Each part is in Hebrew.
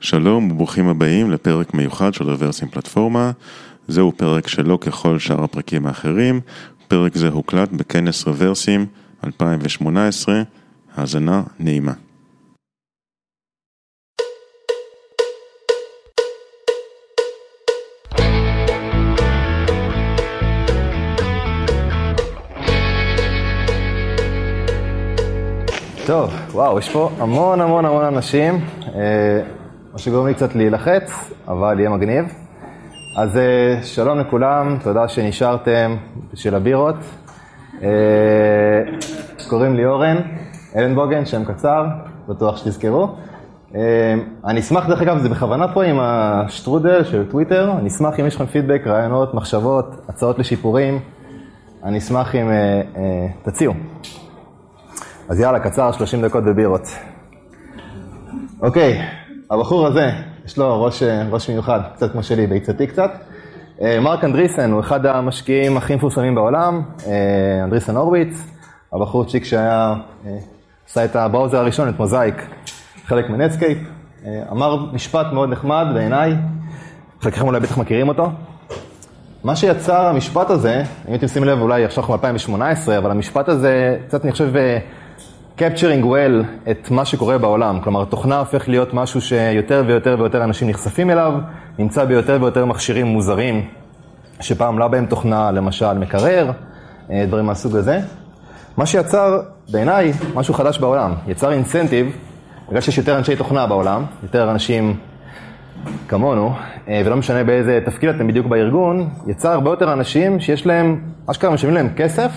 שלום וברוכים הבאים לפרק מיוחד של רוורסים פלטפורמה. זהו פרק שלא ככל שאר הפרקים האחרים. פרק זה הוקלט בכנס רוורסים 2018. האזנה נעימה. טוב, וואו, יש פה המון המון המון אנשים, אה, מה שגורם לי קצת להילחץ, אבל יהיה מגניב. אז אה, שלום לכולם, תודה שנשארתם בשביל הבירות. אה, קוראים לי אורן, אלן בוגן, שם קצר, בטוח שתזכרו. אני אשמח, דרך אגב, זה בכוונה פה עם השטרודל של טוויטר, אני אשמח אם יש לכם פידבק, רעיונות, מחשבות, הצעות לשיפורים, אני אשמח אם תציעו. אז יאללה, קצר, 30 דקות בבירור. אוקיי, הבחור הזה, יש לו ראש, ראש מיוחד, קצת כמו שלי, ביצתי קצת. אה, מרק אנדריסן הוא אחד המשקיעים הכי מפורסמים בעולם, אה, אנדריסן הורוביץ, הבחור צ'יק שהיה, אה, עשה את ה browser הראשון, את מוזאיק, חלק מנטסקייפ, אמר משפט מאוד נחמד בעיניי, חלקכם אולי בטח מכירים אותו. מה שיצר המשפט הזה, אם הייתם שימים לב, אולי עכשיו אנחנו ב-2018, אבל המשפט הזה, קצת אני חושב capturing well את מה שקורה בעולם. כלומר, תוכנה הופך להיות משהו שיותר ויותר ויותר אנשים נחשפים אליו, נמצא ביותר ויותר מכשירים מוזרים, שפעם לא בהם תוכנה, למשל מקרר, אה, דברים מהסוג הזה. מה שיצר, בעיניי, משהו חדש בעולם. יצר אינסנטיב, בגלל שיש יותר אנשי תוכנה בעולם, יותר אנשים כמונו, אה, ולא משנה באיזה תפקיד אתם בדיוק בארגון, יצר הרבה יותר אנשים שיש להם, אשכרה משלמים להם כסף,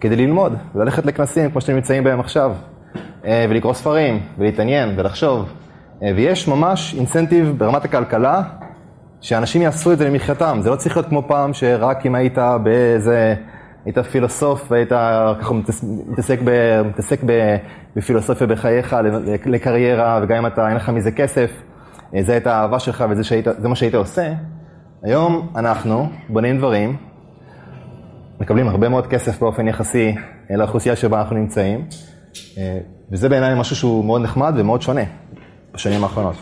כדי ללמוד, וללכת לכנסים כמו שאתם נמצאים בהם עכשיו, אה, ולקרוא ספרים, ולהתעניין, ולחשוב. אה, ויש ממש אינסנטיב ברמת הכלכלה, שאנשים יעשו את זה למחייתם. זה לא צריך להיות כמו פעם, שרק אם היית באיזה, היית פילוסוף והיית ככה מתעסק, ב, מתעסק ב, בפילוסופיה בחייך לקריירה, וגם אם אתה, אין לך מזה כסף, אה, זה הייתה האהבה שלך וזה שהיית, מה שהיית עושה. היום אנחנו בונים דברים מקבלים הרבה מאוד כסף באופן יחסי לאוכלוסייה שבה אנחנו נמצאים, אה, וזה בעיניי משהו שהוא מאוד נחמד ומאוד שונה בשנים האחרונות.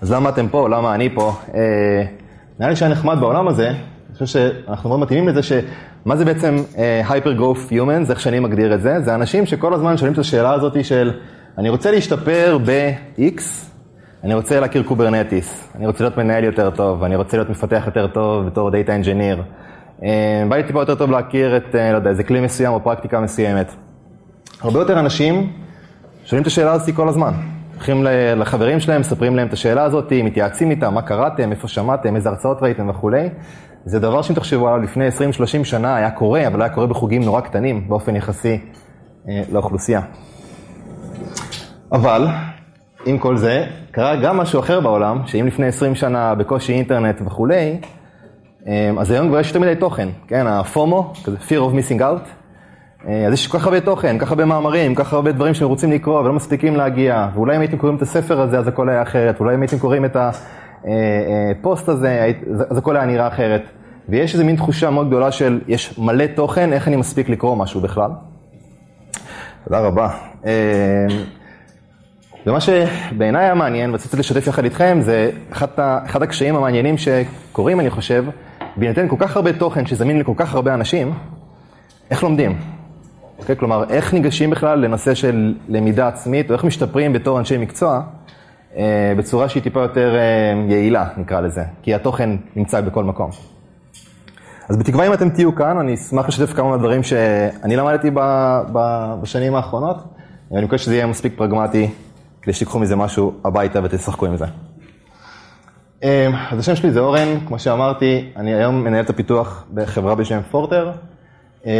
אז למה אתם פה? למה אני פה? אה, נראה לי שהיה נחמד בעולם הזה, אני חושב שאנחנו מאוד מתאימים לזה שמה זה בעצם אה, Hyper Growth Humans, איך שאני מגדיר את זה? זה אנשים שכל הזמן שואלים את השאלה הזאת של אני רוצה להשתפר ב-X, אני רוצה להכיר קוברנטיס, אני רוצה להיות מנהל יותר טוב, אני רוצה להיות מפתח יותר טוב בתור Data Engineer. אה, בא לי טיפה יותר טוב להכיר את, אה, לא יודע, איזה כלי מסוים או פרקטיקה מסוימת. הרבה יותר אנשים שואלים את השאלה הזאת כל הזמן. הולכים לחברים שלהם, מספרים להם את השאלה הזאת, מתייעצים איתם, מה קראתם, איפה שמעתם, איזה הרצאות ראיתם וכולי. זה דבר שאם תחשבו עליו לפני 20-30 שנה היה קורה, אבל היה קורה בחוגים נורא קטנים באופן יחסי אה, לאוכלוסייה. אבל, עם כל זה, קרה גם משהו אחר בעולם, שאם לפני 20 שנה בקושי אינטרנט וכולי, אז היום כבר יש יותר מדי תוכן, כן, הפומו, כזה fear of missing out. אה, אז יש כל כך הרבה תוכן, כל כך הרבה מאמרים, כל כך הרבה דברים שהם רוצים לקרוא ולא מספיקים להגיע, ואולי אם הייתם קוראים את הספר הזה אז הכל היה אחרת, ואולי אם הייתם קוראים את הפוסט אה, אה, הזה אז הכל היה נראה אחרת. ויש איזו מין תחושה מאוד גדולה של יש מלא תוכן, איך אני מספיק לקרוא משהו בכלל. תודה רבה. ומה שבעיניי היה מעניין, ורציתי לשתף יחד איתכם, זה אחד, אחד הקשיים המעניינים שקורים, אני חושב, בהינתן כל כך הרבה תוכן שזמין לכל כך הרבה אנשים, איך לומדים? Okay, אוקיי? כלומר, איך ניגשים בכלל לנושא של למידה עצמית, או איך משתפרים בתור אנשי מקצוע, אה, בצורה שהיא טיפה יותר אה, יעילה, נקרא לזה, כי התוכן נמצא בכל מקום. אז בתקווה אם אתם תהיו כאן, אני אשמח לשתף כמה מהדברים שאני למדתי ב, ב, בשנים האחרונות, ואני מקווה שזה יהיה מספיק פרגמטי כדי שתיקחו מזה משהו הביתה ותשחקו עם זה. אמ, אז השם שלי זה אורן, כמו שאמרתי, אני היום מנהל את הפיתוח בחברה בשם פורטר, אמ,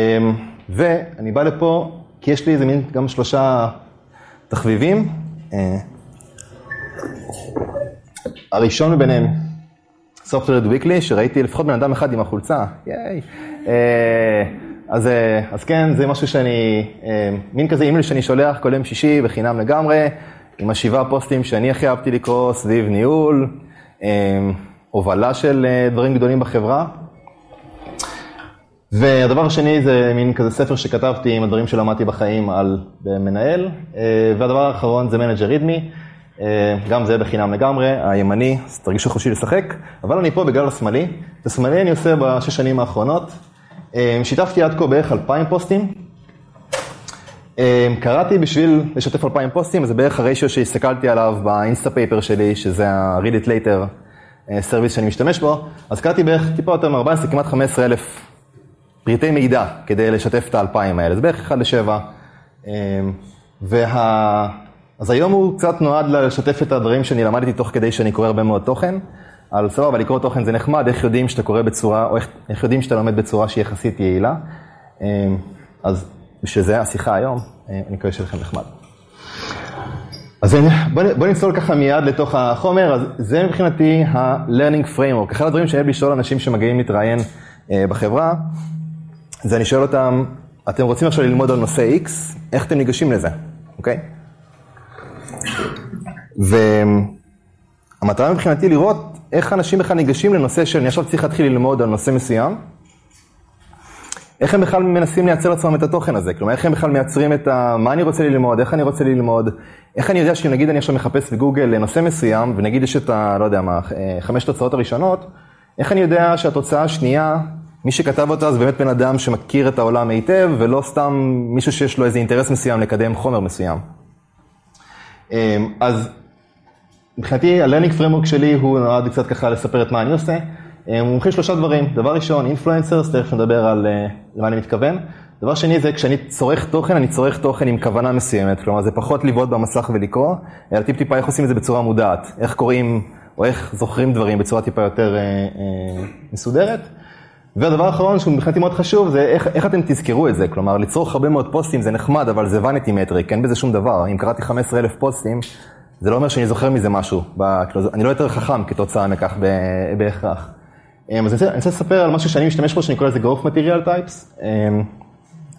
ואני בא לפה כי יש לי איזה מין גם שלושה תחביבים. אה, הראשון מביניהם, Software Weekly, שראיתי לפחות בן אדם אחד עם החולצה, ייי. אה, אז, אה, אז כן, זה משהו שאני, מין כזה אימייל שאני שולח כל יום שישי בחינם לגמרי, עם השבעה פוסטים שאני הכי אהבתי לקרוא סביב ניהול, הובלה של אה, דברים גדולים בחברה. והדבר השני זה מין כזה ספר שכתבתי עם הדברים שלמדתי בחיים על מנהל, אה, והדבר האחרון זה manager readme. גם זה בחינם לגמרי, הימני, אז תרגישו חופשי לשחק, אבל אני פה בגלל השמאלי. את השמאלי אני עושה בשש שנים האחרונות. שיתפתי עד כה בערך אלפיים פוסטים. קראתי בשביל לשתף אלפיים פוסטים, זה בערך הריישיו שהסתכלתי עליו באינסטה פייפר שלי, שזה ה-read it later service שאני משתמש בו, אז קראתי בערך טיפה יותר מ-14, כמעט 15 אלף פריטי מידע כדי לשתף את האלפיים האלה, זה בערך 1 ל-7. וה... אז היום הוא קצת נועד לשתף את הדברים שאני למדתי תוך כדי שאני קורא הרבה מאוד תוכן. על סבבה, לקרוא תוכן זה נחמד, איך יודעים שאתה קורא בצורה, או איך, איך יודעים שאתה לומד בצורה שהיא יחסית יעילה. אז בשביל זה השיחה היום, אני מקווה שלכם נחמד. אז בואו בוא נצלול ככה מיד לתוך החומר, אז זה מבחינתי ה-learning framework. אחד הדברים שאני אוהב לשאול אנשים שמגיעים להתראיין אה, בחברה, זה אני שואל אותם, אתם רוצים עכשיו ללמוד על נושא X, איך אתם ניגשים לזה, אוקיי? והמטרה מבחינתי לראות איך אנשים בכלל ניגשים לנושא שאני עכשיו צריך להתחיל ללמוד על נושא מסוים, איך הם בכלל מנסים לייצר לעצמם את התוכן הזה? כלומר, איך הם בכלל מייצרים את ה... מה אני רוצה ללמוד, איך אני רוצה ללמוד, איך אני יודע שנגיד אני עכשיו מחפש בגוגל לנושא מסוים, ונגיד יש את ה... לא יודע מה, חמש תוצאות הראשונות, איך אני יודע שהתוצאה השנייה, מי שכתב אותה זה באמת בן אדם שמכיר את העולם היטב, ולא סתם מישהו שיש לו איזה אינטרס מסוים לקדם חומר מסוים. אמ, אז מבחינתי, ה-learning framework שלי הוא נועד קצת ככה לספר את מה אני עושה. הוא מומחה שלושה דברים. דבר ראשון, אינפלואנסרס, תכף נדבר על אה, למה אני מתכוון. דבר שני זה כשאני צורך תוכן, אני צורך תוכן עם כוונה מסוימת. כלומר, זה פחות לבעוט במסך ולקרוא, אלא טיפ טיפה איך עושים את זה בצורה מודעת. איך קוראים, או איך זוכרים דברים בצורה טיפה יותר אה, אה, מסודרת. והדבר האחרון שהוא מבחינתי מאוד חשוב, זה איך, איך אתם תזכרו את זה. כלומר, לצרוך הרבה מאוד פוסטים זה נחמד, אבל זה vanity metric, אין בזה שום דבר. אם קראתי 15,000 פוסטים, זה לא אומר שאני זוכר מזה משהו. ב, אני לא יותר חכם כתוצאה מכך בהכרח. אמ, אז אני רוצה לספר על משהו שאני משתמש בו, שאני קורא לזה growth material types. אמ,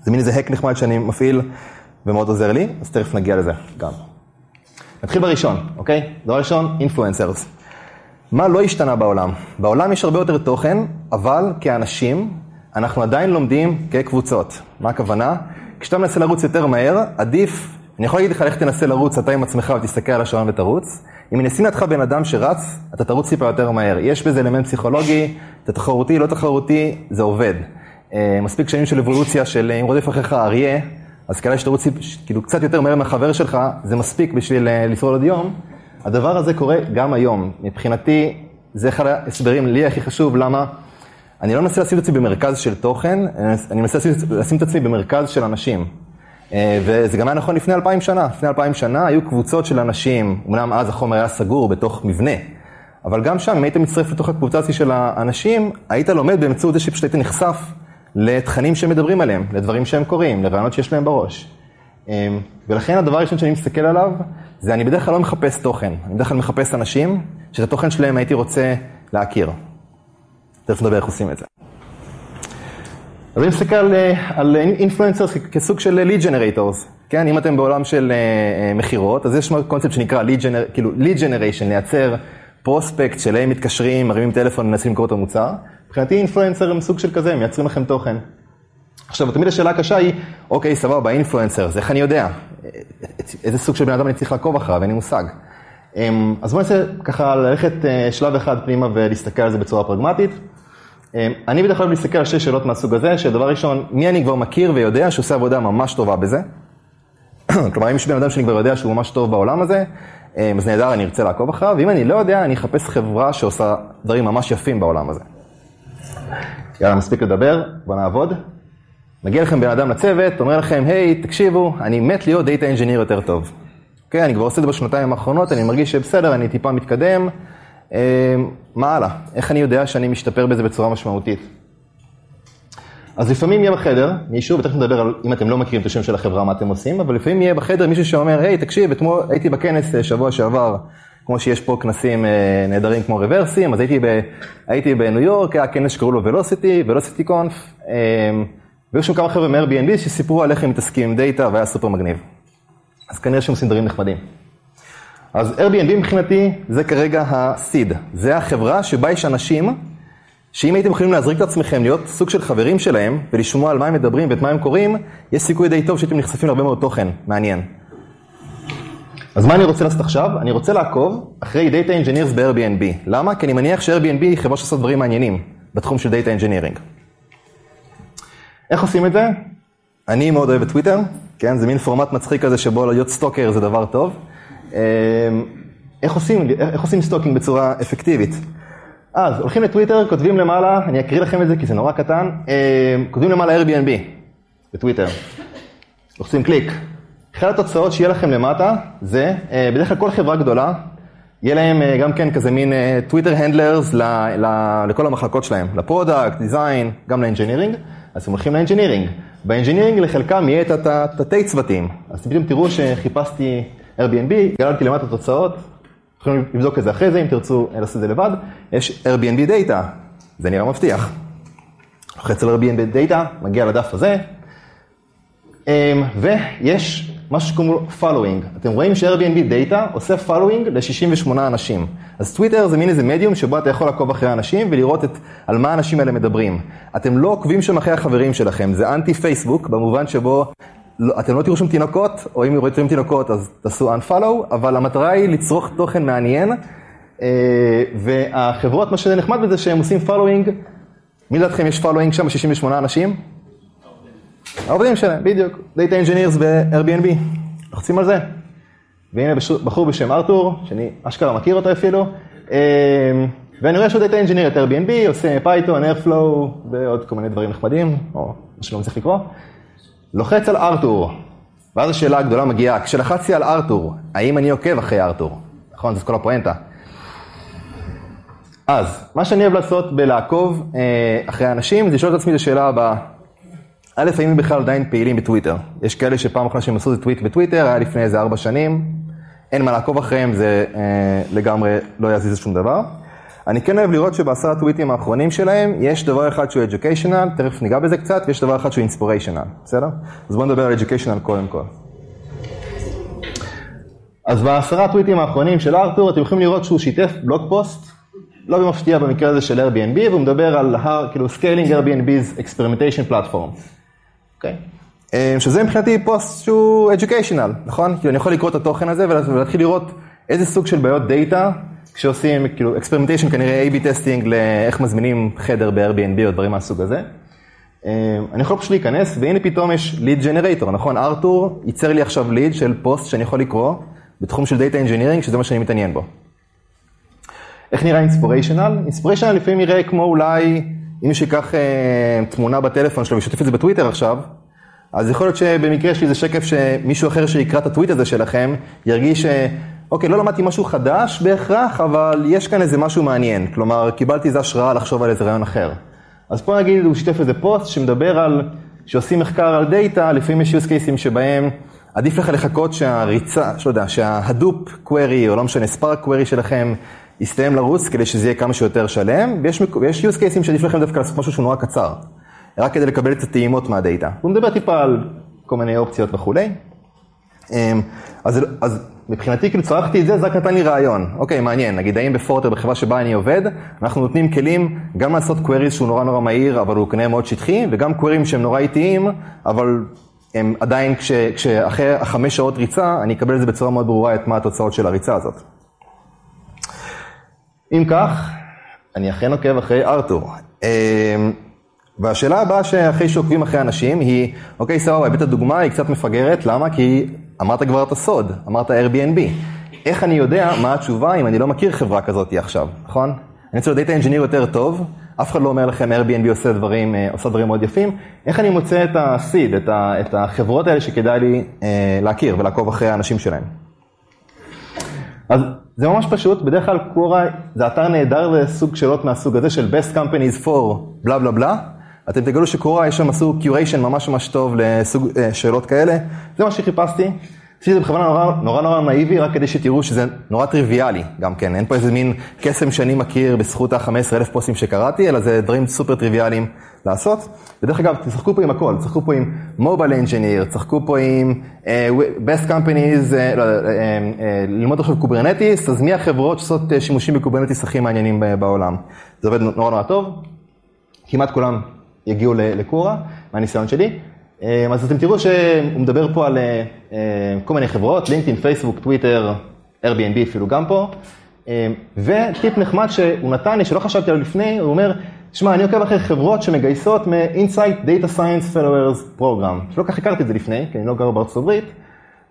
זה מין איזה hack נחמד שאני מפעיל ומאוד עוזר לי, אז תכף נגיע לזה גם. נתחיל בראשון, אוקיי? דבר ראשון, influencers. מה לא השתנה בעולם? בעולם יש הרבה יותר תוכן, אבל כאנשים, אנחנו עדיין לומדים כקבוצות. מה הכוונה? כשאתה מנסה לרוץ יותר מהר, עדיף, אני יכול להגיד לך, לך תנסה לרוץ אתה עם עצמך ותסתכל על השעון ותרוץ. אם אשים לידך בן אדם שרץ, אתה תרוץ טיפה יותר מהר. יש בזה אלמנט פסיכולוגי, אתה תחרותי, לא תחרותי, זה עובד. אה, מספיק שנים של אבולוציה של אם רודף אחריך אריה, אז כדאי שתרוץ כאילו קצת יותר מהר מהחבר שלך, זה מספיק בשביל אה, לשרוד עוד יום. הדבר הזה קורה גם היום. מבחינתי, זה אחד ההסברים לי הכי חשוב, למה אני לא מנסה לשים את עצמי במרכז של תוכן, אני מנסה לשים את עצמי במרכז של אנשים. אה, וזה גם היה נכון לפני אלפיים שנה. לפני אלפיים שנה היו קבוצות של אנשים, אמנם אז החומר היה סגור בתוך מבנה, אבל גם שם, אם היית מצטרף לתוך הקבוצה של האנשים, היית לומד באמצעות זה שפשוט היית נחשף לתכנים שהם מדברים עליהם, לדברים שהם קוראים, לרעיונות שיש להם בראש. אה, ולכן הדבר הראשון שאני מסתכל עליו, זה אני בדרך כלל לא מחפש תוכן, אני בדרך כלל מחפש אנשים, שאת התוכן שלהם הייתי רוצה להכיר. תכף נדבר איך עושים את זה. אז אני מסתכל על, על influencers כסוג של lead generators, כן? אם אתם בעולם של אה, מכירות, אז יש קונספט שנקרא gener, כאילו lead generation, לייצר prospect שלהם מתקשרים, מרימים טלפון, מנסים למכור את המוצר. מבחינתי אינפלואנסר הם סוג של כזה, הם מייצרים לכם תוכן. עכשיו, תמיד השאלה הקשה היא, אוקיי, סבבה, אינפלואנסר, אז איך אני יודע? איזה סוג של בן אדם אני צריך לעקוב אחריו, אין לי מושג. אמ, אז בואו ננסה ככה ללכת שלב אחד פנימה ולהסתכל על זה בצורה פרגמטית. אמ, אני בדרך כלל מסתכל על שתי שאלות מהסוג הזה, שדבר ראשון, מי אני כבר מכיר ויודע שעושה עבודה ממש טובה בזה? כלומר, אם יש בן אדם שאני כבר יודע שהוא ממש טוב בעולם הזה, אמ, אז נהדר, אני ארצה לעקוב אחריו, ואם אני לא יודע, אני אחפש חברה שעושה דברים ממש יפים בעולם הזה. יאללה, מספיק לדבר, בוא נעבוד. מגיע לכם בן אדם לצוות, אומר לכם, היי, תקשיבו, אני מת להיות data engineer יותר טוב. אוקיי, okay, אני כבר עושה את זה בשנתיים האחרונות, אני מרגיש שבסדר, אני טיפה מתקדם, מה הלאה? איך אני יודע שאני משתפר בזה בצורה משמעותית? אז לפעמים יהיה בחדר מישהו, ותכף נדבר על אם אתם לא מכירים את השם של החברה, מה אתם עושים, אבל לפעמים יהיה בחדר מישהו שאומר, היי, תקשיב, אתמול הייתי בכנס אה, שבוע שעבר, כמו שיש פה כנסים אה, נהדרים כמו רוורסים, אז הייתי, ב, הייתי בניו יורק, היה כנס שקראו לו ולוסיטי, ולוסיטי קונף, והיו שם כמה חבר'ה מ-Airbnb שסיפרו על איך הם מתעסקים עם דאטה, והיה סופר מגניב. אז כנראה שהם עושים דברים נחמדים. אז Airbnb מבחינתי זה כרגע ה-seed, זה החברה שבה יש אנשים שאם הייתם יכולים להזריק את עצמכם להיות סוג של חברים שלהם ולשמוע על מה הם מדברים ואת מה הם קוראים, יש סיכוי די טוב שהייתם נחשפים להרבה מאוד תוכן מעניין. אז מה אני רוצה לעשות עכשיו? אני רוצה לעקוב אחרי Data Engineers ב-Airbnb. למה? כי אני מניח ש-Airbnb היא חברה שעושה דברים מעניינים בתחום של Data Engineering. איך עושים את זה? אני מאוד אוהב את טוויטר, כן? זה מין פורמט מצחיק כזה שבו להיות stalker זה דבר טוב. אמ, איך עושים, איך עושים stalking בצורה אפקטיבית? אז הולכים לטוויטר, כותבים למעלה, אני אקריא לכם את זה כי זה נורא קטן, אמ, כותבים למעלה Airbnb בטוויטר. לוחצים קליק. אחד התוצאות שיהיה לכם למטה זה, אה, בדרך כלל כל חברה גדולה, יהיה להם אה, גם כן כזה מין טוויטר אה, handlers לכל המחלקות שלהם, ל product, design, גם ל engineering, אז הם הולכים ל engineering. ב engineering לחלקם יהיה את התתי צוותים, אז פתאום תראו שחיפשתי Airbnb, גללתי למטה תוצאות, יכולים לבדוק את זה אחרי זה אם תרצו לעשות את זה לבד, יש Airbnb Data, זה נראה מבטיח. לוחץ על Airbnb Data, מגיע לדף הזה, אמ, ויש משהו שקוראים לו following. אתם רואים ש-Airbnb Data עושה following ל-68 אנשים. אז טוויטר זה מין איזה מדיום שבו אתה יכול לעקוב אחרי אנשים ולראות את, על מה האנשים האלה מדברים. אתם לא עוקבים שם אחרי החברים שלכם, זה אנטי פייסבוק, במובן שבו לא, אתם לא תראו שם תינוקות, או אם רואים תינוקות אז תעשו unfollow, אבל המטרה היא לצרוך תוכן מעניין, אה, והחברות, מה שזה נחמד בזה שהם עושים following, מי לדעתכם יש following שם 68 אנשים? העובדים שלהם, בדיוק, Data Engineers ב-Airbnb, לוחצים על זה. והנה בחור בשם ארתור, שאני אשכרה מכיר אותו אפילו, אמ, ואני רואה שהוא Data Engineer את Airbnb, עושה פייתון, Airflow ועוד כל מיני דברים נחמדים, או מה שלא צריך לקרוא. לוחץ על ארתור, ואז השאלה הגדולה מגיעה, כשלחצתי על ארתור, האם אני עוקב אחרי ארתור? נכון, זאת כל הפואנטה. אז, מה שאני אוהב לעשות בלעקוב אה, אחרי אנשים, זה לשאול את עצמי את השאלה הבאה. א', האם הם בכלל עדיין פעילים בטוויטר? יש כאלה שפעם אחרונה שהם עשו את טוויט בטוויטר, היה לפני איזה ארבע שנים, אין מה לעקוב אחריהם, זה אה, לגמרי לא יזיז שום דבר. אני כן אוהב לראות שבעשרה הטוויטים האחרונים שלהם, יש דבר אחד שהוא educational, תכף ניגע בזה קצת, ויש דבר אחד שהוא inspirational, בסדר? אז בואו נדבר על educational קודם כל. אז בעשרה הטוויטים האחרונים של ארתור, אתם יכולים לראות שהוא שיתף blog post, לא במפתיע במקרה הזה של Airbnb, והוא מדבר על כאילו scaling Airbnb's experimentation platform. אוקיי? Okay. שזה מבחינתי פוסט שהוא educational, נכון? כאילו אני יכול לקרוא את התוכן הזה ולהתחיל לראות איזה סוג של בעיות דאטה, כשעושים כאילו experimentation כנראה A-B testing לאיך מזמינים חדר ב-Airbnb או דברים מהסוג הזה. אני יכול פשוט להיכנס, והנה פתאום יש lead generator, נכון? ארתור ייצר לי עכשיו lead של פוסט שאני יכול לקרוא בתחום של Data Engineering, שזה מה שאני מתעניין בו. איך נראה inspirational? inspirational לפעמים נראה כמו אולי אם מישהו ייקח אה, תמונה בטלפון שלו וישתף את זה בטוויטר עכשיו, אז יכול להיות שבמקרה יש לי איזה שקף שמישהו אחר שיקרא את הטוויט הזה שלכם, ירגיש, אה, אוקיי, לא למדתי משהו חדש בהכרח, אבל יש כאן איזה משהו מעניין. כלומר, קיבלתי איזה השראה לחשוב על איזה רעיון אחר. אז פה נגיד, הוא שיתף איזה פוסט שמדבר על, שעושים מחקר על דאטה, לפעמים יש use cases שבהם עדיף לך לחכות שהריצה, שלא יודע, שההדופ query, או לא משנה, ספארק query שלכם, יסתיים לרוץ כדי שזה יהיה כמה שיותר שלם, ויש, ויש use cases שעדיף לכם דווקא לעשות משהו שהוא נורא קצר, רק כדי לקבל את הטעימות מהדאטה. הוא מדבר טיפה על כל מיני אופציות וכולי. אמ, אז, אז מבחינתי, כאילו צרכתי את זה, זה רק נתן לי רעיון. אוקיי, מעניין, נגיד האם בפורטר, בחברה שבה אני עובד, אנחנו נותנים כלים גם לעשות queries שהוא נורא נורא מהיר, אבל הוא כנראה מאוד שטחי, וגם queries שהם נורא איטיים, אבל הם עדיין, כש, כשאחרי החמש שעות ריצה, אני אקבל את זה בצורה מאוד ברורה, את מה התוצאות של הריצה הזאת. אם כך, אני אכן עוקב אחרי ארתור. אמ, והשאלה הבאה שאחרי שעוקבים אחרי אנשים היא, אוקיי, סבבה, הבאת דוגמה, היא קצת מפגרת, למה? כי אמרת כבר את הסוד, אמרת Airbnb. איך אני יודע מה התשובה אם אני לא מכיר חברה כזאת עכשיו, נכון? אני רוצה לדעת אינג'יניר יותר טוב, אף אחד לא אומר לכם Airbnb עושה דברים, אה, עושה דברים מאוד יפים. איך אני מוצא את ה-seed, את, את החברות האלה שכדאי לי אה, להכיר ולעקוב אחרי האנשים שלהם? אז זה ממש פשוט, בדרך כלל קורה זה אתר נהדר לסוג שאלות מהסוג הזה של best companies for בלה בלה בלה. אתם תגלו שקורה, יש שם עשו curation ממש ממש טוב לסוג אה, שאלות כאלה. זה מה שחיפשתי. עשיתי את זה בכוונה נורא נורא נורא נאיבי, רק כדי שתראו שזה נורא טריוויאלי גם כן. אין פה איזה מין קסם שאני מכיר בזכות ה-15,000 פוסטים שקראתי, אלא זה דברים סופר טריוויאליים לעשות. ודרך אגב, תשחקו פה עם הכל, תשחקו פה עם mobile engineer, תשחקו פה עם uh, best companies, uh, לא, uh, uh, ללמוד עכשיו Kubernetes, אז מי החברות שעושות uh, שימושים ב-Kubernetes הכי מעניינים בעולם. זה עובד נורא נורא טוב, כמעט כולם יגיעו ל-Quora, מהניסיון שלי. Uh, אז אתם תראו שהוא מדבר פה על כל מיני חברות, לינקדאין, פייסבוק, טוויטר, Airbnb אפילו גם פה. וטיפ נחמד שהוא נתן לי, שלא חשבתי עליו לפני, הוא אומר, שמע, אני עוקב אחרי חברות שמגייסות מ-Insight Data Science Followers Program, שלא כך הכרתי את זה לפני, כי אני לא גר בארצות הברית,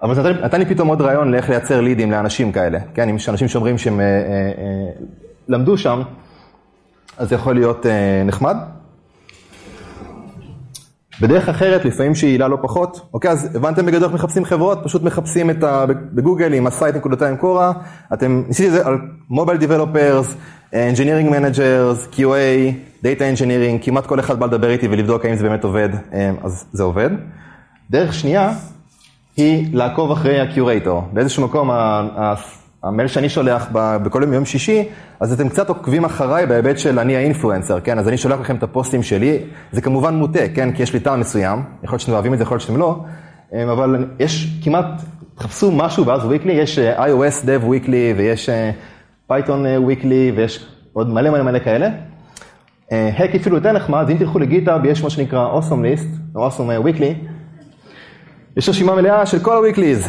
אבל זה נתן לי פתאום עוד רעיון לאיך לייצר לידים לאנשים כאלה, כן, אם יש אנשים שאומרים שהם אה, אה, אה, למדו שם, אז זה יכול להיות אה, נחמד. בדרך אחרת, לפעמים שהיא יעילה לא פחות, אוקיי, אז הבנתם בגדול איך מחפשים חברות, פשוט מחפשים את ה... בגוגל עם ה-site נקודתיים Quora, אתם, ניסיתי את זה על mobile developers, engineering managers, QA, Data Engineering, כמעט כל אחד בא לדבר איתי ולבדוק האם זה באמת עובד, אה, אז זה עובד. דרך שנייה היא לעקוב אחרי ה-Curator. באיזשהו מקום המייל שאני שולח בכל יום יום שישי, אז אתם קצת עוקבים אחריי בהיבט של אני האינפלואנסר, כן? אז אני שולח לכם את הפוסטים שלי, זה כמובן מוטה, כן? כי יש לי טעם מסוים, יכול להיות שאתם אוהבים את זה, יכול להיות שאתם לא, אה, אבל יש כמעט, תחפשו משהו ואז וויקלי, יש אה, iOS Dev Weekly ויש Python Weekly ויש עוד מלא מלא מלא כאלה. Hack אפילו יותר נחמד, אם תלכו לגיטאב, יש מה שנקרא Awesome List, או Awesome Weekly, יש רשימה מלאה של כל ה-weeklies,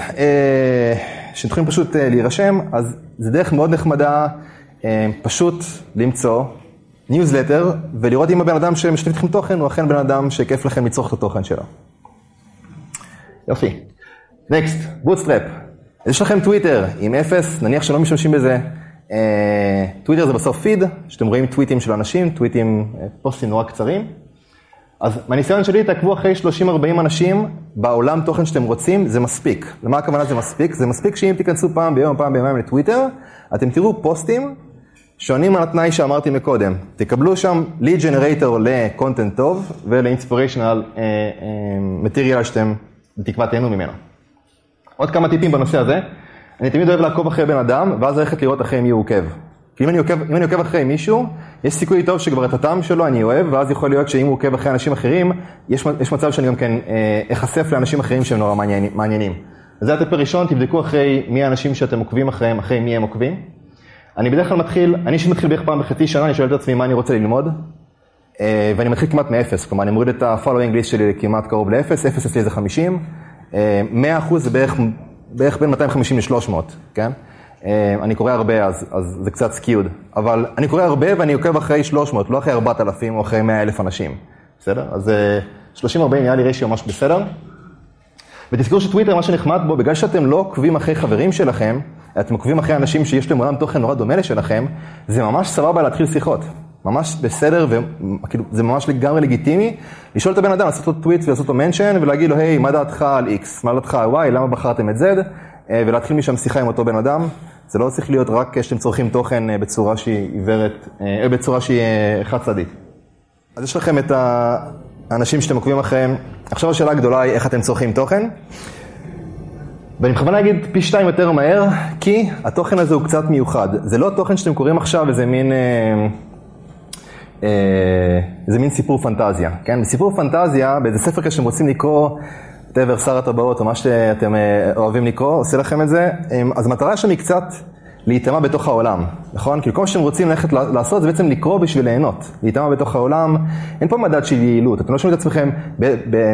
שאתם יכולים פשוט להירשם, אז זה דרך מאוד נחמדה, פשוט למצוא ניוזלטר ולראות אם הבן אדם שמשתף איתכם תוכן הוא אכן בן אדם שכיף לכם לצרוך את התוכן שלו. יופי. Next, bootstrap. יש לכם טוויטר עם אפס, נניח שלא משתמשים בזה. טוויטר זה בסוף פיד, שאתם רואים טוויטים של אנשים, טוויטים, פוסטים נורא קצרים. אז מהניסיון שלי, תעקבו אחרי 30-40 אנשים בעולם תוכן שאתם רוצים, זה מספיק. למה הכוונה זה מספיק? זה מספיק שאם תיכנסו פעם ביום, פעם ביומיים לטוויטר, אתם תראו פוסטים שעונים על התנאי שאמרתי מקודם. תקבלו שם lead generator לקונטנט טוב ולאינספיריישנל מטריאל uh, uh, שאתם בתקווה תהנו ממנו. עוד כמה טיפים בנושא הזה. אני תמיד אוהב לעקוב אחרי בן אדם, ואז ללכת לראות אחרי מי הוא עוקב. כי אם אני עוקב, אם אני עוקב אחרי מישהו, יש סיכוי טוב שכבר את הטעם שלו אני אוהב, ואז יכול להיות שאם הוא עוקב אחרי אנשים אחרים, יש, יש מצב שאני גם כן אה, אחשף לאנשים אחרים שהם נורא מעניינים. מעניינים. זה הטיפ הראשון, תבדקו אחרי מי האנשים שאתם עוקבים אחריהם, אחרי מי הם עוקבים. אני בדרך כלל מתחיל, אני שמתחיל בערך פעם בחצי שנה, אני שואל את עצמי מה אני רוצה ללמוד, אה, ואני מתחיל כמעט מאפס, כלומר אני מוריד את ה-following list שלי כמעט קרוב לאפס, אפס אצלי זה 50, 100% אה, זה בערך, בערך בין 250 ל-300, כן? אה, אני קורא הרבה, אז, אז זה קצת skewed. אבל אני קורא הרבה ואני עוקב אחרי 300, לא אחרי 4,000 או אחרי 100,000 אנשים. בסדר? אז 30-40 אה, נראה לי רשיו ממש בסדר. ותזכרו שטוויטר, מה שנחמד בו, בגלל שאתם לא עוקבים אחרי חברים שלכם, אתם עוקבים אחרי אנשים שיש להם עולם תוכן נורא דומה לשלכם, זה ממש סבבה להתחיל שיחות. ממש בסדר, וכאילו, זה ממש לגמרי לגיטימי, לשאול את הבן אדם, לעשות לו טוויט ולעשות לו מנשן, ולהגיד לו, היי, מה דעתך על X? מה דעתך על Y? למה בחרתם את Z? אה, ולהתחיל משם שיחה עם אותו בן אדם. זה לא צריך להיות רק כשאתם צורכים תוכן אה, בצורה שהיא עיוורת, אה, בצורה שהיא חד צדדית. אז יש לכם את האנשים שאתם עוקבים אחריהם. עכשיו השאלה הגדולה היא איך אתם צורכים תוכן. ואני בכוונה אגיד פי שתיים יותר מהר, כי התוכן הזה הוא קצת מיוחד. זה לא תוכן שאתם קוראים עכשיו איזה מין, אה, אה, איזה מין סיפור פנטזיה, כן? בסיפור פנטזיה, באיזה ספר כזה שאתם רוצים לקרוא, whatever, שר הטבעות או מה שאתם אה, אוהבים לקרוא, עושה לכם את זה. אז המטרה שם היא קצת להיטמע בתוך העולם, נכון? כי כל מה שאתם רוצים ללכת לעשות זה בעצם לקרוא בשביל ליהנות, להיטמע בתוך העולם. אין פה מדד של יעילות, אתם לא שומעים את עצמכם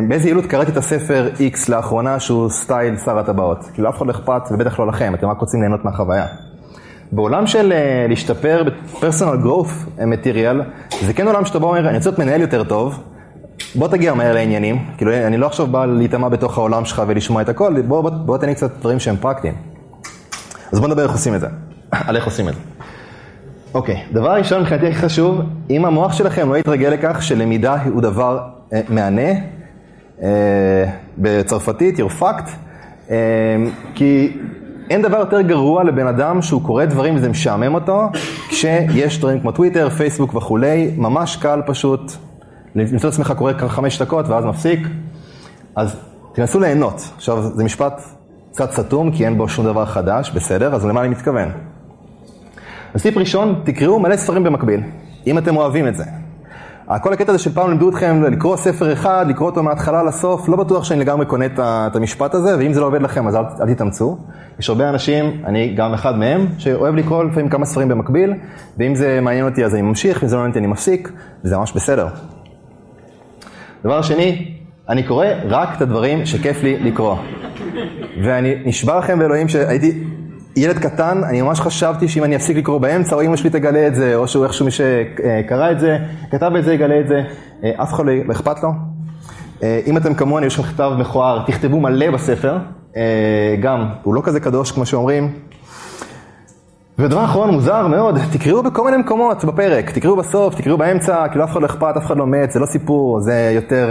באיזה יעילות קראתי את הספר X לאחרונה שהוא סטייל שר הטבעות. כאילו אף אחד לא אכפת ובטח לא לכם, אתם רק רוצים ליהנות מהחוויה. בעולם של אה, להשתפר ב-personal growth material, זה כן עולם שאתה בא ואומר, אני רוצה להיות מנהל יותר טוב, בוא תגיע מהר לעניינים, כאילו אני לא עכשיו בא להיטמע בתוך העולם שלך ולשמוע את הכל, בוא, בוא, בוא תן לי קצת דברים שהם פרקטיים. אז בוא נדבר איך עושים את זה, על איך עושים את זה. אוקיי, דבר ראשון מבחינתי הכי חשוב, אם המוח שלכם לא יתרגל לכך שלמידה הוא דבר אה, מהנה, אה, בצרפתית, you're fucked, אה, כי אין דבר יותר גרוע לבן אדם שהוא קורא דברים וזה משעמם אותו, כשיש דברים כמו טוויטר, פייסבוק וכולי, ממש קל פשוט למצוא את עצמך קורא ככה חמש דקות ואז מפסיק, אז תנסו ליהנות. עכשיו, זה משפט קצת סתום, כי אין בו שום דבר חדש, בסדר, אז למה אני מתכוון? אז טיפ ראשון, תקראו מלא ספרים במקביל, אם אתם אוהבים את זה. כל הקטע הזה של פעם לימדו אתכם לקרוא ספר אחד, לקרוא אותו מההתחלה לסוף, לא בטוח שאני לגמרי קונה את המשפט הזה, ואם זה לא עובד לכם אז אל, אל תתאמצו. יש הרבה אנשים, אני גם אחד מהם, שאוהב לקרוא לפעמים כמה ספרים במקביל, ואם זה מעניין אותי אז אני ממשיך, ואם זה לא מעניין אותי אני מפסיק, וזה ממש בסדר. דבר שני, אני קורא רק את הדברים שכיף לי לקרוא. ואני נשבע לכם באלוהים שהייתי ילד קטן, אני ממש חשבתי שאם אני אפסיק לקרוא באמצע, או אמא שלי תגלה את זה, או שהוא איכשהו מי שקרא את זה, כתב את זה, יגלה את זה, אה, אף אחד לא אכפת לו. אה, אם אתם כמוני, יש לכם כתב מכוער, תכתבו מלא בספר, אה, גם, הוא לא כזה קדוש כמו שאומרים. ודבר אחרון מוזר מאוד, תקראו בכל מיני מקומות בפרק, תקראו בסוף, תקראו באמצע, כאילו אף אחד לא אכפת, אף אחד לא מת, זה לא סיפור, זה יותר,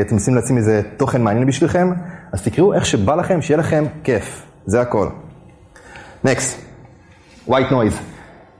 אתם מנסים לשים איזה תוכן מעניין בשבילכם, אז תקראו איך שבא לכם, שיהיה לכם כיף, זה הכל. נקסט, white noise.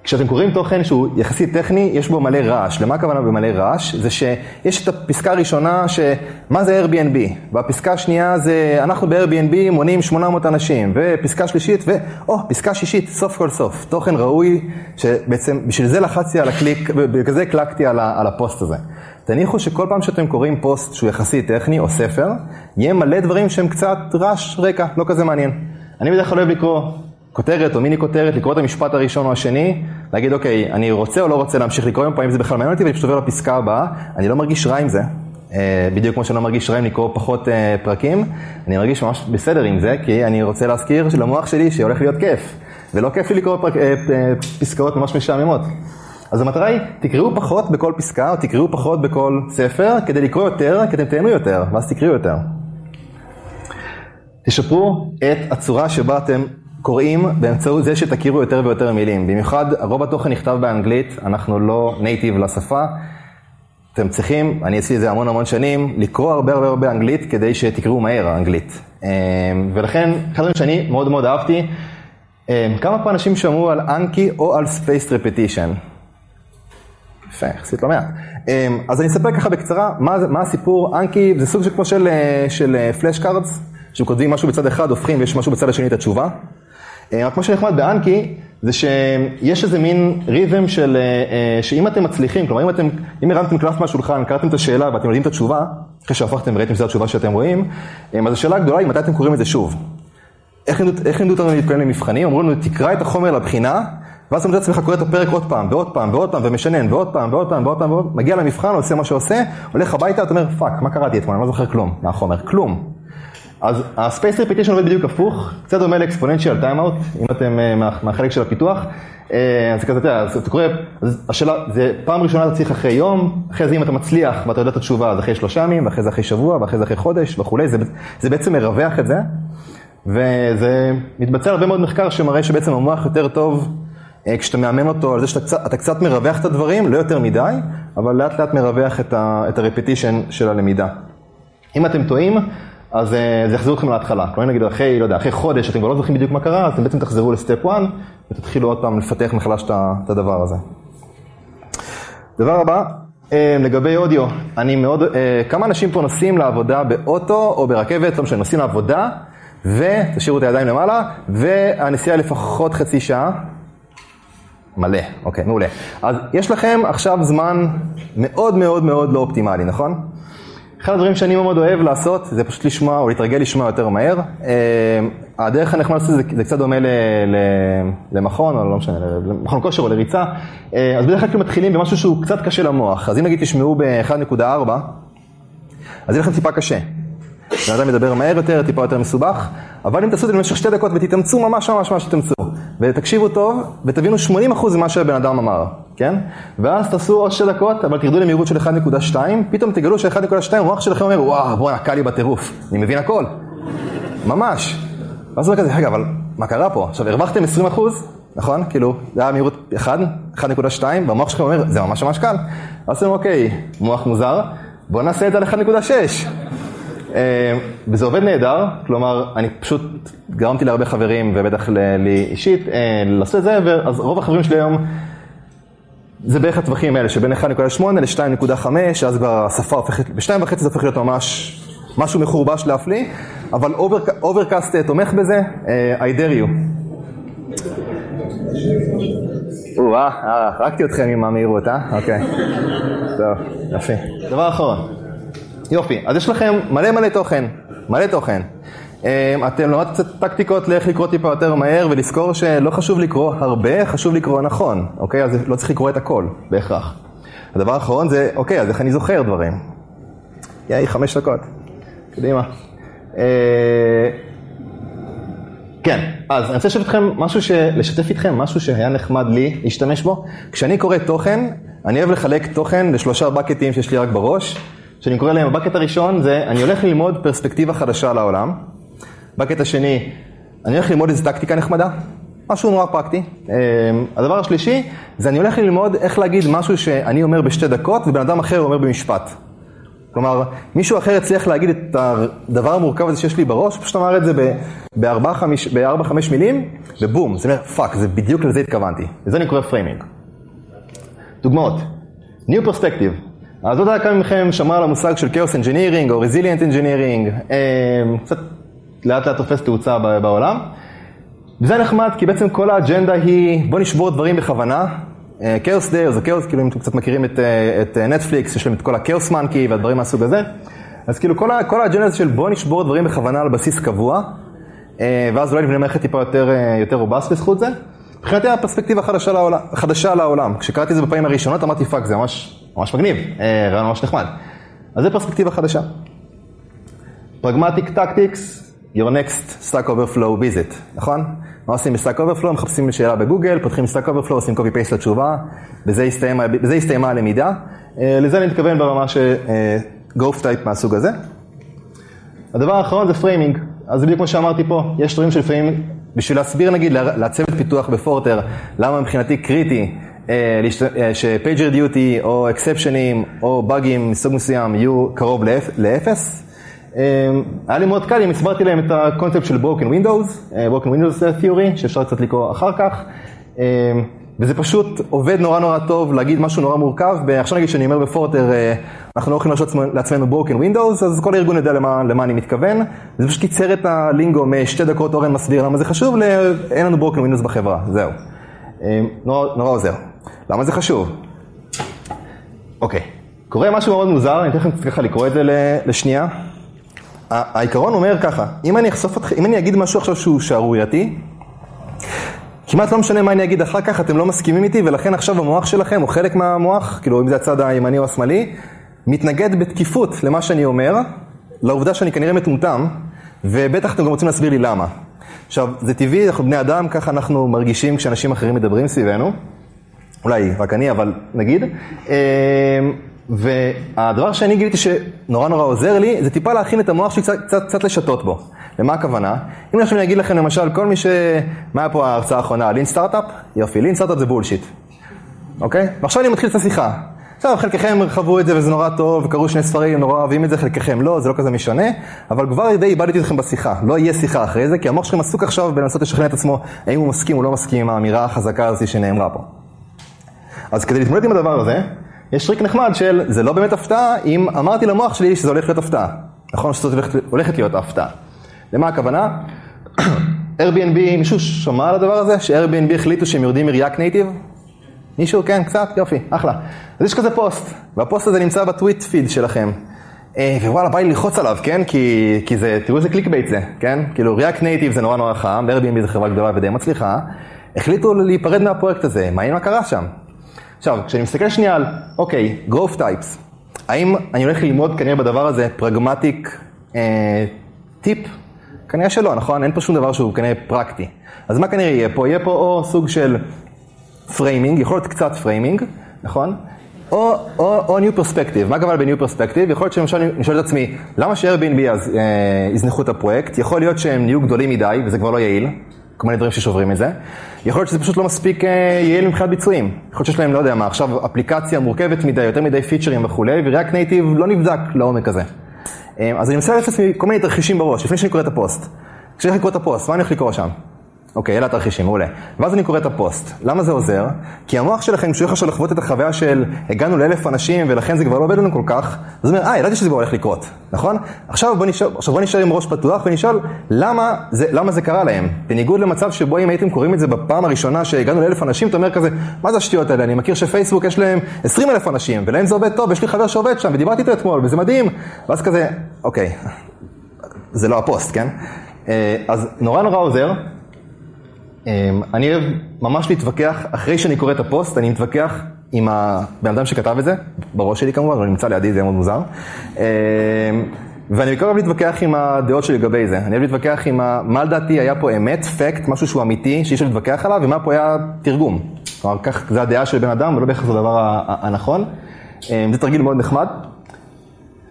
כשאתם קוראים תוכן שהוא יחסית טכני, יש בו מלא רעש. למה הכוונה במלא רעש? זה שיש את הפסקה הראשונה, שמה זה Airbnb? והפסקה השנייה זה, אנחנו ב-Airbnb מונים 800 אנשים. ופסקה שלישית, ו... או, פסקה שישית, סוף כל סוף. תוכן ראוי, שבעצם בשביל זה לחצתי על הקליק, ובגלל זה הקלקתי על, על הפוסט הזה. תניחו שכל פעם שאתם קוראים פוסט שהוא יחסית טכני, או ספר, יהיה מלא דברים שהם קצת רעש רקע, לא כזה מעניין. אני בדרך כלל אוהב לקרוא כותרת או מיני כותרת, לקרוא את המשפט הראשון או השני, להגיד אוקיי, אני רוצה או לא רוצה להמשיך לקרוא, פעמים זה בכלל מעניין אותי ואני פשוט עובר לפסקה הבאה, אני לא מרגיש רע עם זה, אה, בדיוק כמו שאני לא מרגיש רע עם לקרוא פחות אה, פרקים, אני מרגיש ממש בסדר עם זה, כי אני רוצה להזכיר למוח שלי שהולך להיות כיף, ולא כיף לי לקרוא פרק, אה, פסקאות ממש משעממות. אז המטרה היא, תקראו פחות בכל פסקה, או תקראו פחות בכל ספר, כדי לקרוא יותר, כי אתם תהנו יותר, ואז תקראו יותר. תשפרו את הצורה שבה אתם קוראים באמצעות זה שתכירו יותר ויותר מילים. במיוחד, רוב התוכן נכתב באנגלית, אנחנו לא נייטיב לשפה. אתם צריכים, אני עשיתי את זה המון המון שנים, לקרוא הרבה הרבה הרבה אנגלית כדי שתקראו מהר אנגלית. אמ, ולכן, אחד הדברים שאני מאוד מאוד אהבתי, אמ, כמה פה אנשים שמעו על Anki או על Spaced Repetition? יפה, יחסית לא מעט. אמ, אז אני אספר ככה בקצרה, מה, מה הסיפור, Anki זה סוג כמו של, אה, של פלאש אה, cards, שכותבים משהו בצד אחד, הופכים ויש משהו בצד השני את התשובה. אה, רק מה שנחמד ב-Anki, זה שיש איזה מין rhythm של, אה, אה, שאם אתם מצליחים, כלומר אם אתם, אם הרמתם קלף מהשולחן, קראתם את השאלה ואתם יודעים את התשובה, אחרי שהפכתם וראיתם שזו התשובה שאתם רואים, אז השאלה הגדולה היא מתי אתם קוראים את זה שוב. איך לימדו אותנו להתכונן למבחנים? אמרו לנו, תקרא את החומר לבחינה, ואז אתה מוצא עצמך קורא את הפרק עוד פעם, ועוד פעם, ועוד פעם, ומשנן, ועוד פעם, ועוד פעם, ועוד פעם, ועוד פעם, מגיע למבחן, עושה מה שעושה, הולך הביתה, אתה אומר, fuck, מה קראתי אתמול, אני לא זוכר כלום מהחומר, כלום. אז ה- Spaced Repetition עובד בדיוק הפוך, קצת דומה ל-Exponential Timeout, אם אתם אה, מה, מהחלק של הפיתוח. אה, אז כזה, אתה יודע, אתה קורא, השאלה, זה פעם ראשונה אתה צריך אחרי יום, אחרי זה אם אתה מצליח ואתה יודע את התשובה, אז אחרי שלושה ימים, ואחרי זה אחרי שבוע, ואחרי זה אחרי חודש וכולי, זה, זה בעצם מרווח את זה, וזה מתבצע הרבה מאוד מחקר שמראה שבעצם המוח יותר טוב אה, כשאתה מאמן אותו על זה שאתה קצת, קצת מרווח את הדברים, לא יותר מדי, אבל לאט לאט מרווח את ה-repetition של הלמידה. אם אתם טועים, אז אה, זה יחזיר אתכם להתחלה. כלומר נגיד אחרי, לא יודע, אחרי חודש אתם כבר לא זוכרים בדיוק מה קרה, אז אתם בעצם תחזרו לסטפ 1 ותתחילו עוד פעם לפתח מחדש את הדבר הזה. דבר הבא, אה, לגבי אודיו, אני מאוד, אה, כמה אנשים פה נוסעים לעבודה באוטו או ברכבת, לא משנה, נוסעים לעבודה, ותשאירו את הידיים למעלה, והנסיעה לפחות חצי שעה. מלא, אוקיי, מעולה. אז יש לכם עכשיו זמן מאוד מאוד מאוד לא אופטימלי, נכון? אחד הדברים שאני מאוד אוהב לעשות זה פשוט לשמוע או להתרגל לשמוע יותר מהר. אה, הדרך הנחמד לעשות זה, זה קצת דומה ל, ל, למכון, או לא משנה, למכון כושר או לריצה. אה, אז בדרך כלל מתחילים במשהו שהוא קצת קשה למוח. אז אם נגיד תשמעו ב-1.4, אז יהיה לכם טיפה קשה. בן אדם מדבר מהר יותר, טיפה יותר מסובך, אבל אם תעשו את זה במשך שתי דקות ותתאמצו ממש ממש ממש תתאמצו, ותקשיבו טוב, ותבינו 80% ממה שהבן אדם אמר, כן? ואז תעשו עוד שתי דקות, אבל תרדו למהירות של 1.2, פתאום תגלו ש-1.2, המוח שלכם אומר, וואו, בואנה, קל לי בטירוף, אני מבין הכל. ממש. ואז הוא כזה, רגע, אבל מה קרה פה? עכשיו, הרווחתם 20%, נכון? כאילו, זה היה מהירות 1, 1.2, והמוח שלכם אומר, זה ממש ממש קל. אז אתם אוקיי, מוח מוזר, בואו נעשה את זה על 1.6. אה, וזה עובד נהדר, כלומר, אני פשוט גרמתי להרבה חברים, ובטח לי אישית, אה, לעשות את זה, אז רוב החברים שלי היום, זה בערך הטווחים האלה, שבין 1.8 ל-2.5, אז כבר השפה הופכת, ב-2.5 זה הופך להיות ממש משהו מחורבש להפליא, אבל Overcast אה, תומך בזה, I dare you. או-אה, הרגתי אתכם עם המהירות, אה? אוקיי. טוב, יפה. דבר אחרון. יופי, אז יש לכם מלא מלא תוכן, מלא תוכן. אמ, אתם למדתם קצת טקטיקות לאיך לקרוא טיפה יותר מהר ולזכור שלא חשוב לקרוא הרבה, חשוב לקרוא נכון, אוקיי? אז לא צריך לקרוא את הכל, בהכרח. הדבר האחרון זה, אוקיי, אז איך אני זוכר דברים? יאי, חמש דקות. קדימה. אה, כן, אז אני רוצה לשתף אתכם משהו ש... לשתף איתכם משהו שהיה נחמד לי להשתמש בו. כשאני קורא תוכן, אני אוהב לחלק תוכן לשלושה בקטים שיש לי רק בראש. שאני קורא להם, הבקט הראשון זה, אני הולך ללמוד פרספקטיבה חדשה על העולם. בקט השני, אני הולך ללמוד איזה טקטיקה נחמדה, משהו נורא פרקטי. אמ, הדבר השלישי, זה אני הולך ללמוד איך להגיד משהו שאני אומר בשתי דקות ובן אדם אחר אומר במשפט. כלומר, מישהו אחר הצליח להגיד את הדבר המורכב הזה שיש לי בראש, פשוט אמר את זה בארבע-חמש מילים, ובום, זה אומר, fuck, זה בדיוק לזה התכוונתי. לזה אני קורא framing. דוגמאות, New Perspective, אז לא יודע כמה מכם שמע על המושג של Chaos Engineering או Resilient Engineering, אמ, קצת לאט לאט תופס תאוצה בעולם. וזה נחמד, כי בעצם כל האג'נדה היא, בוא נשבור דברים בכוונה. Chaos Day, זה כאוס, כאילו אם אתם קצת מכירים את, אה, את נטפליקס, אה, יש להם את כל ה-Chaos Monkey והדברים מהסוג הזה. אז כאילו כל, כל האג'נדה של בוא נשבור דברים בכוונה על בסיס קבוע, אה, ואז אולי נבנה מערכת טיפה יותר, יותר robust בזכות זה. מבחינתי הפרספקטיבה חדשה לעולם, חדשה לעולם. כשקראתי את זה בפעמים הראשונות אמרתי fuck, זה ממש, ממש מגניב, רעיון ממש נחמד. אז זה פרספקטיבה חדשה. pragmatic tactics, your next Stack Overflow visit, נכון? מה עושים ב-Stack Overflow? מחפשים שאלה בגוגל, פותחים Stack Overflow, עושים copy paste לתשובה, בזה הסתיימה, בזה הסתיימה הלמידה. אה, לזה אני מתכוון ברמה של growth type מהסוג הזה. הדבר האחרון זה framing, אז בדיוק כמו שאמרתי פה, יש דברים שלפעמים, בשביל להסביר נגיד לצוות פיתוח בפורטר, למה מבחינתי קריטי אה, אה, שפייג'ר דיוטי או אקספשנים או באגים מסוג מסוים יהיו קרוב לאפס, היה לי מאוד קל אם הסברתי להם את הקונספט של Broken Windows, אה, Broken Windows Theory, שאפשר קצת לקרוא אחר כך, אמ, וזה פשוט עובד נורא נורא טוב להגיד משהו נורא מורכב, ועכשיו נגיד שאני אומר בפורטר, אה, אנחנו לא יכולים להרשות לעצמנו Broken Windows, אז כל הארגון יודע למה, למה אני מתכוון, זה פשוט קיצר את הלינגו משתי דקות אורן מסביר למה זה חשוב, אין לנו Broken Windows בחברה, זהו. אמ, נורא, נורא עוזר. למה זה חשוב? אוקיי, קורה משהו מאוד מוזר, אני אתן לכם ככה לקרוא את זה לשנייה. העיקרון אומר ככה, אם אני אחשוף אתכם, אם אני אגיד משהו עכשיו שהוא שערורייתי, כמעט לא משנה מה אני אגיד אחר כך, אתם לא מסכימים איתי, ולכן עכשיו המוח שלכם, או חלק מהמוח, כאילו אם זה הצד הימני או השמאלי, מתנגד בתקיפות למה שאני אומר, לעובדה שאני כנראה מטומטם, ובטח אתם גם רוצים להסביר לי למה. עכשיו, זה טבעי, אנחנו בני אדם, ככה אנחנו מרגישים כשאנשים אחרים מדברים סביבנו. אולי רק אני, אבל נגיד. והדבר שאני גיליתי שנורא נורא עוזר לי, זה טיפה להכין את המוח שלי קצת, קצת, קצת לשתות בו. למה הכוונה? אם עכשיו אני אגיד לכם למשל, כל מי ש... מה היה פה ההרצאה האחרונה? לין סטארט-אפ? יופי, לין סטארט-אפ זה בולשיט. אוקיי? ועכשיו אני מתחיל את השיחה. עכשיו, חלקכם חוו את זה וזה נורא טוב, וקראו שני ספרים, נורא אוהבים את זה, חלקכם לא, זה לא כזה משנה, אבל כבר די איבדתי אתכם בשיחה. לא יהיה שיחה אחרי זה, כי המוח שלכם עסוק עכשיו בלנסות לשכנע את עצמו האם הוא מסכים או לא מסכים עם האמירה החזקה הזאת שנאמרה פה. אז כדי להתמודד עם הדבר הזה, יש טריק נחמד של, זה לא באמת הפתעה, אם אמרתי למוח שלי שזה הולך להיות הפתעה. נכון שזאת הולכת, הולכת להיות הפתעה. למה הכוונה? Airbnb, מישהו שמע על הדבר הזה? ש-Airbnb החליטו שהם יורדים מ-React Native? מישהו? כן, קצת? יופי, אחלה. אז יש כזה פוסט, והפוסט הזה נמצא בטוויט פיד שלכם. אה, ווואלה, בא לי ללחוץ עליו, כן? כי, כי זה, תראו איזה clickbait זה, כן? כאילו, React Native זה נורא נורא חם, Airbnb זה חברה גדולה ודי מצליחה. החליטו להיפרד מהפרויקט הזה, מעניין מה קרה שם. עכשיו, כשאני מסתכל שנייה על, אוקיי, growth types, האם אני הולך ללמוד כנראה בדבר הזה pragmatic אה, טיפ? כנראה שלא, נכון? אין פה שום דבר שהוא כנראה פרקטי. אז מה כנראה יהיה פה? יהיה פה או סוג של framing, יכול להיות קצת framing, נכון? או, או, או new perspective, מה הכוונה ב-new perspective? יכול להיות שלמשל אני שואל את עצמי, למה ש-Airbnb אז אה, יזנחו את הפרויקט? יכול להיות שהם נהיו גדולים מדי, וזה כבר לא יעיל, כל מיני דברים ששוברים את זה. יכול להיות שזה פשוט לא מספיק אה, יעיל מבחינת ביצועים. יכול להיות שיש להם, לא יודע מה, עכשיו אפליקציה מורכבת מדי, יותר מדי פיצ'רים וכולי, ו-React Native לא נבדק לעומק הזה. אה, אז אני מנסה לעשות כל מיני תרחישים בראש, לפני שאני קורא את הפוסט. כשאני הולך לקרוא את הפוסט, מה אני הולך לקרוא שם? אוקיי, אלה התרחישים, מעולה. ואז אני קורא את הפוסט. למה זה עוזר? כי המוח שלכם, כשהוא עכשיו לחוות את החוויה של הגענו לאלף אנשים ולכן זה כבר לא עובד לנו כל כך, אז הוא אומר, אה, ידעתי שזה כבר הולך לקרות, נכון? עכשיו בוא נשאר, עכשיו בוא נשאר עם ראש פתוח ונשאל למה זה, למה זה קרה להם. בניגוד למצב שבו אם הייתם קוראים את זה בפעם הראשונה שהגענו לאלף אנשים, אתה אומר כזה, מה זה השטויות האלה? אני מכיר שפייסבוק יש להם עשרים אלף אנשים, ולהם זה עובד טוב, יש לי חבר שעובד שם ודיברתי איתו אתמול וזה מדהים. ואז כזה, אוקיי, זה לא הפוסט, כן? אה, אז נורא נורא עוזר. אמ, אני אוהב ממש להתווכח, אחרי שאני קורא את הפוסט, אני מתווכח עם הבן אדם שכתב את זה, בראש שלי כמובן, הוא נמצא לידי, זה מאוד מוזר. אה, ואני בעיקר אוהב להתווכח עם הדעות שלי לגבי זה. אני אוהב להתווכח עם. מה לדעתי היה פה אמת, fact, משהו שהוא אמיתי, שאי אפשר להתווכח עליו, ומה פה היה תרגום. כלומר, כך זה הדעה של בן אדם, ולא בהכרח זה הדבר הנכון. זה תרגיל מאוד נחמד.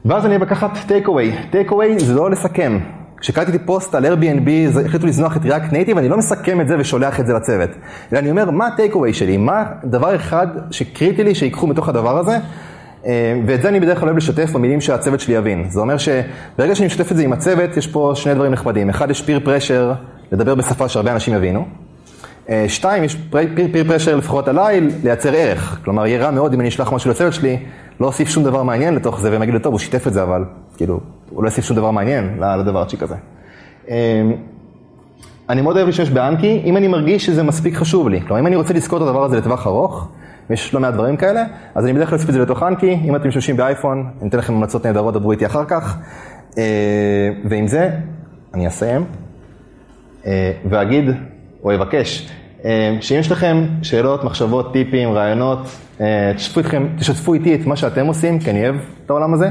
ואז אני אוהב לקחת טייק אווי. טייק אווי זה לא לסכם. כשקראתי פוסט על Airbnb, החליטו לזנוח את React Native, אני לא מסכם את זה ושולח את זה לצוות. אלא אני אומר, מה ה-Takeaway שלי? מה דבר אחד שקריטי לי שיקחו מתוך הדבר הזה? אה, ואת זה אני בדרך כלל אוהב לשתף במילים שהצוות שלי יבין. זה אומר שברגע שאני משתף את זה עם הצוות, יש פה שני דברים נחמדים. אחד, יש פיר פרשר, לדבר בשפה שהרבה אנשים יבינו. אה, שתיים, יש פיר פרשר לפחות עליי, לייצר ערך. כלומר, יהיה רע מאוד אם אני אשלח משהו לצוות שלי, לא אוסיף שום דבר מעניין לתוך זה, והם יגידו, טוב, הוא שיתף את זה, אבל כאילו, הוא לא יוסיף שום דבר מעניין לדבר כזה. אמ, אני מאוד אוהב להשתמש באנקי, אם אני מרגיש שזה מספיק חשוב לי. כלומר, אם אני רוצה לזכור את הדבר הזה לטווח ארוך, ויש לא מעט דברים כאלה, אז אני בדרך כלל אוסיף את זה לתוך אנקי, אם אתם משתמשים באייפון, אני אתן לכם המלצות נהדרות, דברו איתי אחר כך. אה, ועם זה, אני אסיים, אה, ואגיד, או אבקש, אה, שאם יש לכם שאלות, מחשבות, טיפים, רעיונות, תשתפו, איתכם, תשתפו איתי את מה שאתם עושים, כי אני אוהב את העולם הזה.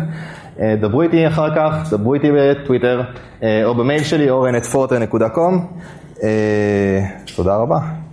דברו איתי אחר כך, דברו איתי בטוויטר, או במייל שלי, אורן.פורטר.קום. תודה רבה.